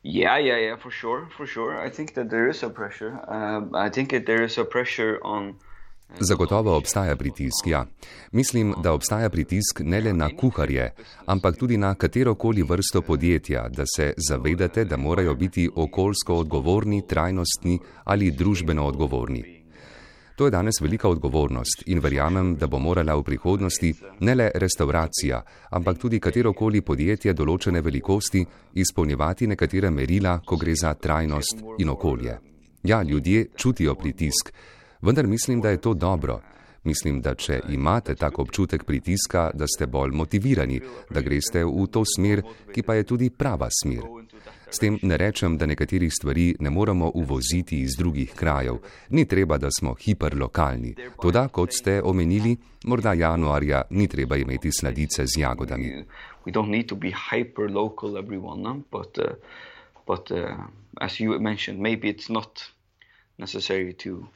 Yeah, yeah, yeah, for sure, for sure. I think that there is a pressure. Uh, I think that there is a pressure on.
Uh, Zagotovo obstaja pritisk, ja. Mislim, da obstaja pritisk ne le na kuharje, ampak tudi na katerokoli vrsto podjetja, da se zavedate, da morajo biti okoljsko odgovorni, trajnostni ali družbeno odgovorni. To je danes velika odgovornost in verjamem, da bo morala v prihodnosti ne le restauracija, ampak tudi katerokoli podjetje določene velikosti izpolnjevati nekatere merila, ko gre za trajnost in okolje. Ja, ljudje čutijo pritisk, vendar mislim, da je to dobro. Mislim, da če imate tak občutek pritiska, da ste bolj motivirani, da greste v to smer, ki pa je tudi prava smer. S tem ne rečem, da nekaterih stvari ne moremo uvoziti iz drugih krajev, ni treba, da smo hiperlokalni. Toda, kot ste omenili, morda januarja ni treba imeti sladice z jagodami. But, uh, as you mentioned, maybe it's not necessary to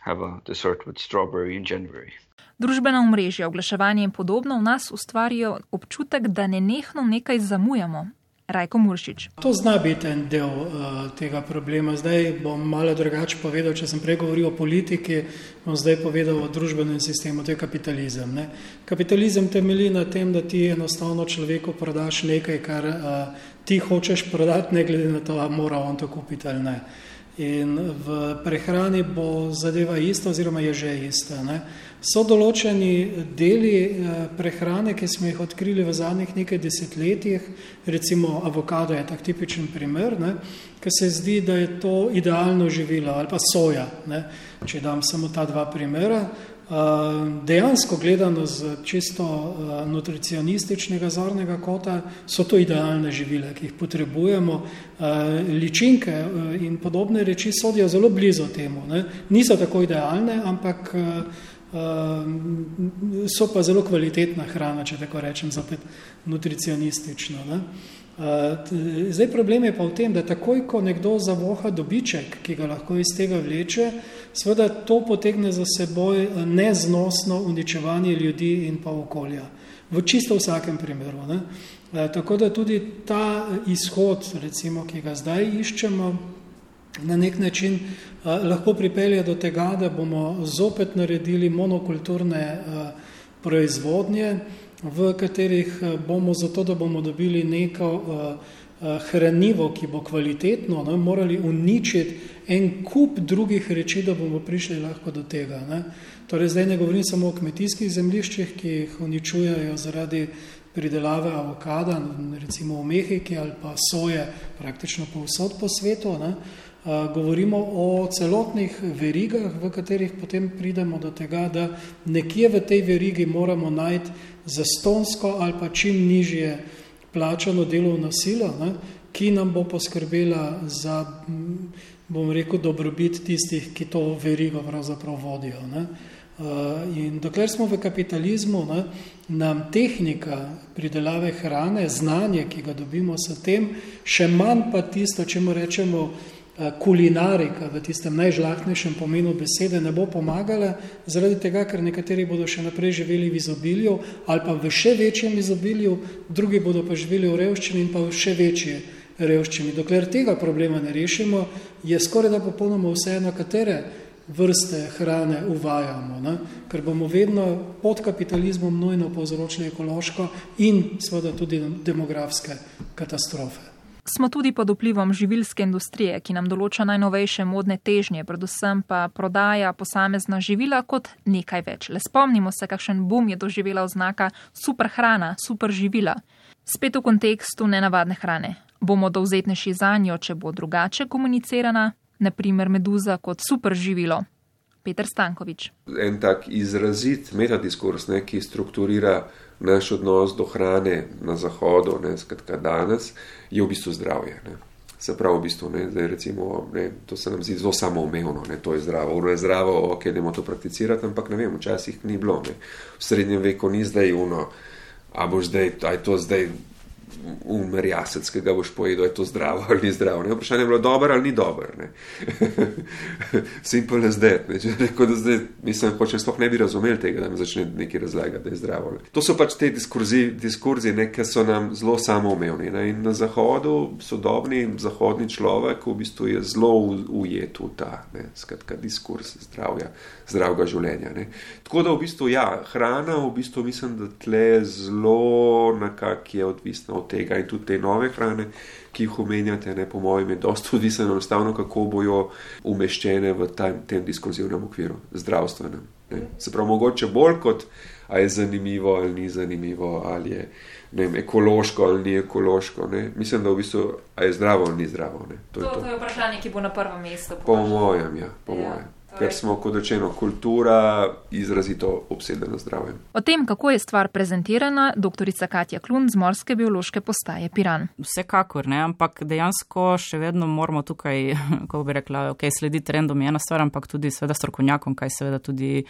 have a dessert with strawberry in January. Družbena omrežja, oglaševanje in podobno v nas ustvarjajo občutek, da ne nehno nekaj zamujamo. Rajko Muršič.
To zna biti en del uh, tega problema. Zdaj bom malo drugače povedal, če sem prej govoril o politiki, bom zdaj povedal o družbenem sistemu, to je kapitalizem. Ne? Kapitalizem temelji na tem, da ti enostavno človeku prodaš nekaj, kar uh, ti hočeš prodati, ne glede na to, ali mora on to kupiti ali ne. In v prehrani bo zadeva ista, oziroma je že ista. Ne? So določeni deli eh, prehrane, ki smo jih odkrili v zadnjih nekaj desetletjih, recimo avokado je tak tipičen primer, ki se zdi, da je to idealno živilo, ali pa soja, ne? če dam samo ta dva primera. Dejansko gledano z čisto nutricionističnega zornega kota so to idealne živile, ki jih potrebujemo. Ličinke in podobne reči sodijo zelo blizu temu. Ne? Niso tako idealne, ampak so pa zelo kvalitetna hrana, če tako rečem, zopet nutricionistično. Ne? Zdaj problem je pa v tem, da takoj, ko nekdo zavoha dobiček, ki ga lahko iz tega vleče, seveda to potegne za seboj neznosno uničevanje ljudi in pa okolja. V čisto vsakem primeru. Ne? Tako da tudi ta izhod, recimo, ki ga zdaj iščemo, na nek način lahko pripelje do tega, da bomo zopet naredili monokulturne proizvodnje, v katerih bomo zato, da bomo dobili neko hranivo, ki bo kvalitetno, ne, morali uničiti en kup drugih reči, da bomo prišli lahko do tega. Ne. Torej, zdaj ne govorim samo o kmetijskih zemljiščih, ki jih uničujejo zaradi pridelave avokada, recimo v Mehiki ali pa soje praktično povsod po svetu. Ne. Govorimo o celotnih verigah, v katerih potem pridemo do tega, da nekje v tej verigi moramo najti zastonsko ali pa čim nižje plačano delovno silo, ne, ki nam bo poskrbela za, bom rekel, dobrobit tistih, ki to verigo pravzaprav vodijo. Ne. In dokler smo v kapitalizmu, ne, nam tehnika pridelave hrane, znanje, ki ga dobimo s tem, še manj pa tisto, če mu rečemo, Eh, kulinarika v tistem najžlahtnejšem pomenu besede ne bo pomagala, zaradi tega, ker nekateri bodo še naprej živeli v izobilju ali pa v še večjem izobilju, drugi bodo pa živeli v revščini in pa v še večji revščini. Dokler tega problema ne rešimo, je skoraj da popolnoma vseeno, katere vrste hrane uvajamo, ne? ker bomo vedno pod kapitalizmom nujno povzročili ekološko in seveda tudi demografske katastrofe.
Smo tudi pod vplivom živilske industrije, ki nam določa najnovejše modne težnje, predvsem pa prodaja posamezna živila kot nekaj več. Le spomnimo se, kakšen bum je doživela oznaka super hrana, super živila. Spet v kontekstu nenavadne hrane. Bomo dovzetnejši za njo, če bo drugače komunicirana, naprimer meduza kot super živilo. Peter Stankovič.
En tak izrazit metadiskurs, ne, ki strukturira naš odnos do hrane na zahodu, ne, skratka danes, je v bistvu zdravje. Ne. Se pravi, v bistvu, ne, zdaj recimo, ne, to se nam zdi zelo samoumevno, ne, to je zdravo, uro je zdravo, ok, idemo to prakticirati, ampak ne vem, včasih ni bilo, ne. V srednjem veku ni zdaj uno, a boš zdaj, a je to zdaj umr jasec, ki ga boš pojedel, je to zdravo ali ni zdravo. Ne? Vprašanje je bilo dobro ali ni dobro. Simple as that. Ne? Rekel, da zdaj, mislim, da sploh ne bi razumeli tega, da mi začne nekaj razlagati, da je zdravo. Ne? To so pač te diskurzi, diskurzi ne, ki so nam zelo samoumevni. In na zahodu, sodobni zahodni človek v bistvu je zelo ujet v ta ne? skratka diskurs zdravja, zdravega življenja. Ne? Tako da v bistvu, ja, hrana v bistvu mislim, da tle zelo nekako je odvisna od tega in tudi te nove hrane, ki jih omenjate, ne, po mojem, je dosta odvisno enostavno, kako bojo umeščene v ta, tem diskurzivnem okviru, zdravstvenem. Ne. Se pravi, mogoče bolj kot, a je zanimivo ali ni zanimivo, ali je vem, ekološko ali ni ekološko. Ne. Mislim, da v bistvu, a je zdravo ali ni zdravo.
To, to. to je vprašanje, ki bo na prvem mestu.
Po mojem, ja, po ja. mojem. Ker smo, kot rečeno, kultura izrazito obsedena zdravjem.
O tem, kako je stvar prezentirana, doktorica Katja Klun z Morske biološke postaje Piran.
Vsekakor, ne, ampak dejansko še vedno moramo tukaj, kako bi rekla, ok, slediti trendom je ena stvar, ampak tudi seveda strokovnjakom, kaj seveda tudi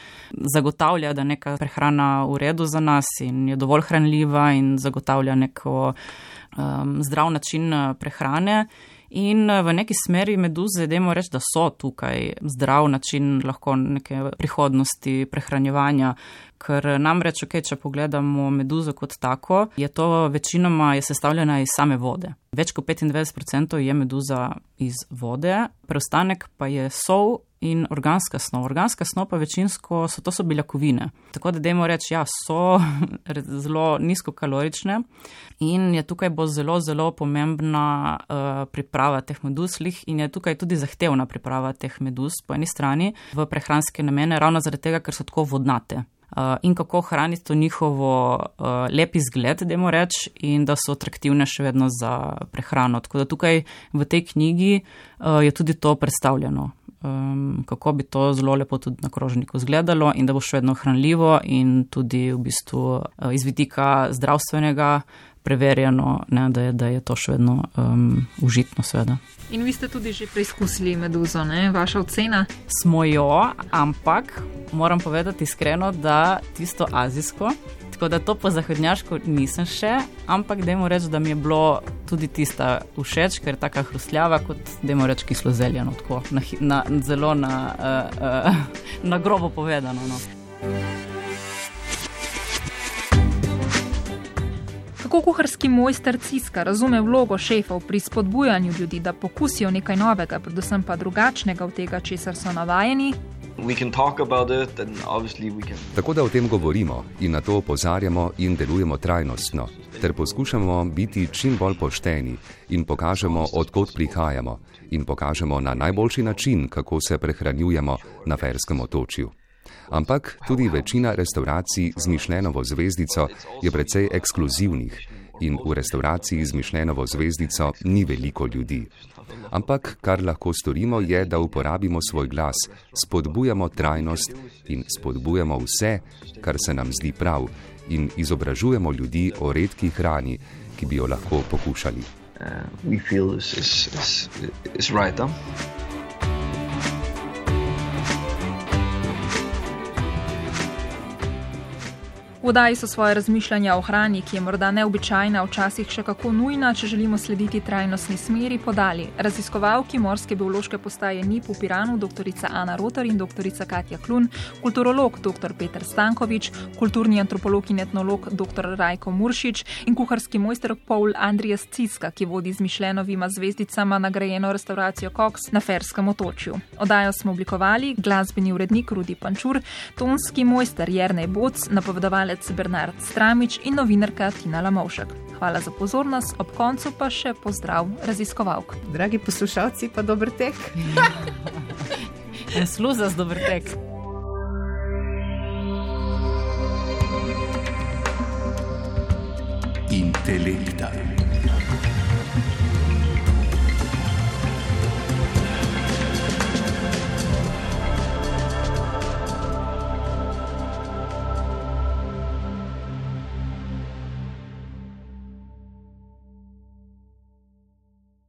zagotavlja, da neka prehrana v redu za nas in je dovolj hranljiva in zagotavlja neko um, zdrav način uh, prehrane. In eh, v neki smeri meduze, dajmo reči, da so tukaj zdrav način lahko neke prihodnosti prehranjevanja. Ker namreč, okay, če pogledamo meduzo kot tako, je to večinoma je sestavljena iz same vode. Več kot 95% je meduza iz vode, preostanek pa je sol in organska snov. Organska snov pa večinsko so to so beljakovine. Tako da dajmo reči, ja, so zelo nizkokalorične in je tukaj bo zelo, zelo pomembna uh, priprava teh meduzlih in je tukaj tudi zahtevna priprava teh meduz po eni strani v prehranske namene, ravno zaradi tega, ker so tako vodnate. Uh, in kako hraniti to njihovo uh, lep izgled, da jim reč, in da so atraktivne še vedno za prehrano. Tako da tukaj v tej knjigi uh, je tudi to predstavljeno um, kako bi to zelo lepo tudi na krožniku izgledalo in da bo še vedno hranljivo in tudi v bistvu uh, iz vidika zdravstvenega preverjeno, ne, da, je, da je to še vedno um, užitno, seveda.
In vi ste tudi že preizkusili meduzo, ne? vaša ocena?
Smo jo, ampak moram povedati iskreno, da tisto azijsko Tako da to po zahodnjaško nisem še, ampak dajmo reči, da mi je bilo tudi tista všeč, ker je tako hrustljava, kot dajmo reči kislo zeljeno, tako na, na, zelo na, uh, uh, na grobo povedano. No.
Kako kuharski mojster Ciska razume vlogo šefov pri spodbujanju ljudi, da pokusijo nekaj novega, predvsem pa drugačnega od tega, česar so navajeni,
Tako da o tem govorimo in na to opozarjamo in delujemo trajnostno, ter poskušamo biti čim bolj pošteni in pokažemo, odkot prihajamo in pokažemo na najboljši način, kako se prehranjujemo na ferskem otočju. Ampak tudi večina restauracij z Mišljenovo zvezdico je precej ekskluzivnih in v restauraciji z Mišljenovo zvezdico ni veliko ljudi. Ampak kar lahko storimo, je, da uporabimo svoj glas, spodbujamo trajnost in spodbujamo vse, kar se nam zdi prav, in izobražujemo ljudi o redki hrani, ki bi jo lahko pokušali. Uh,
V oddaji so svoje razmišljanja o hrani, ki je morda neobičajna, včasih še kako nujna, če želimo slediti trajnostni smeri, podali raziskovalki Morske biološke postaje NIP v Piranu, dr. Ana Rotar in dr. Katja Klun, kulturolog dr. Petr Stankovič, kulturni antropolog in etnolog dr. Rajko Muršič in kuharski mojster Paul Andrijas Ciska, ki vodi z Mišljenovima zvezdicama nagrajeno restauracijo Cox na Ferskem otočju. Oddajo smo oblikovali glasbeni urednik Rudi Pančur, tonski mojster Jernej Boc, napovedovalec igralec Bernard Stramič in novinarka Tina Lamovšek. Hvala za pozornost, ob koncu pa še pozdrav raziskovalk.
Dragi poslušalci, pa dober tek.
Sluza z dober tek. Intelektualno.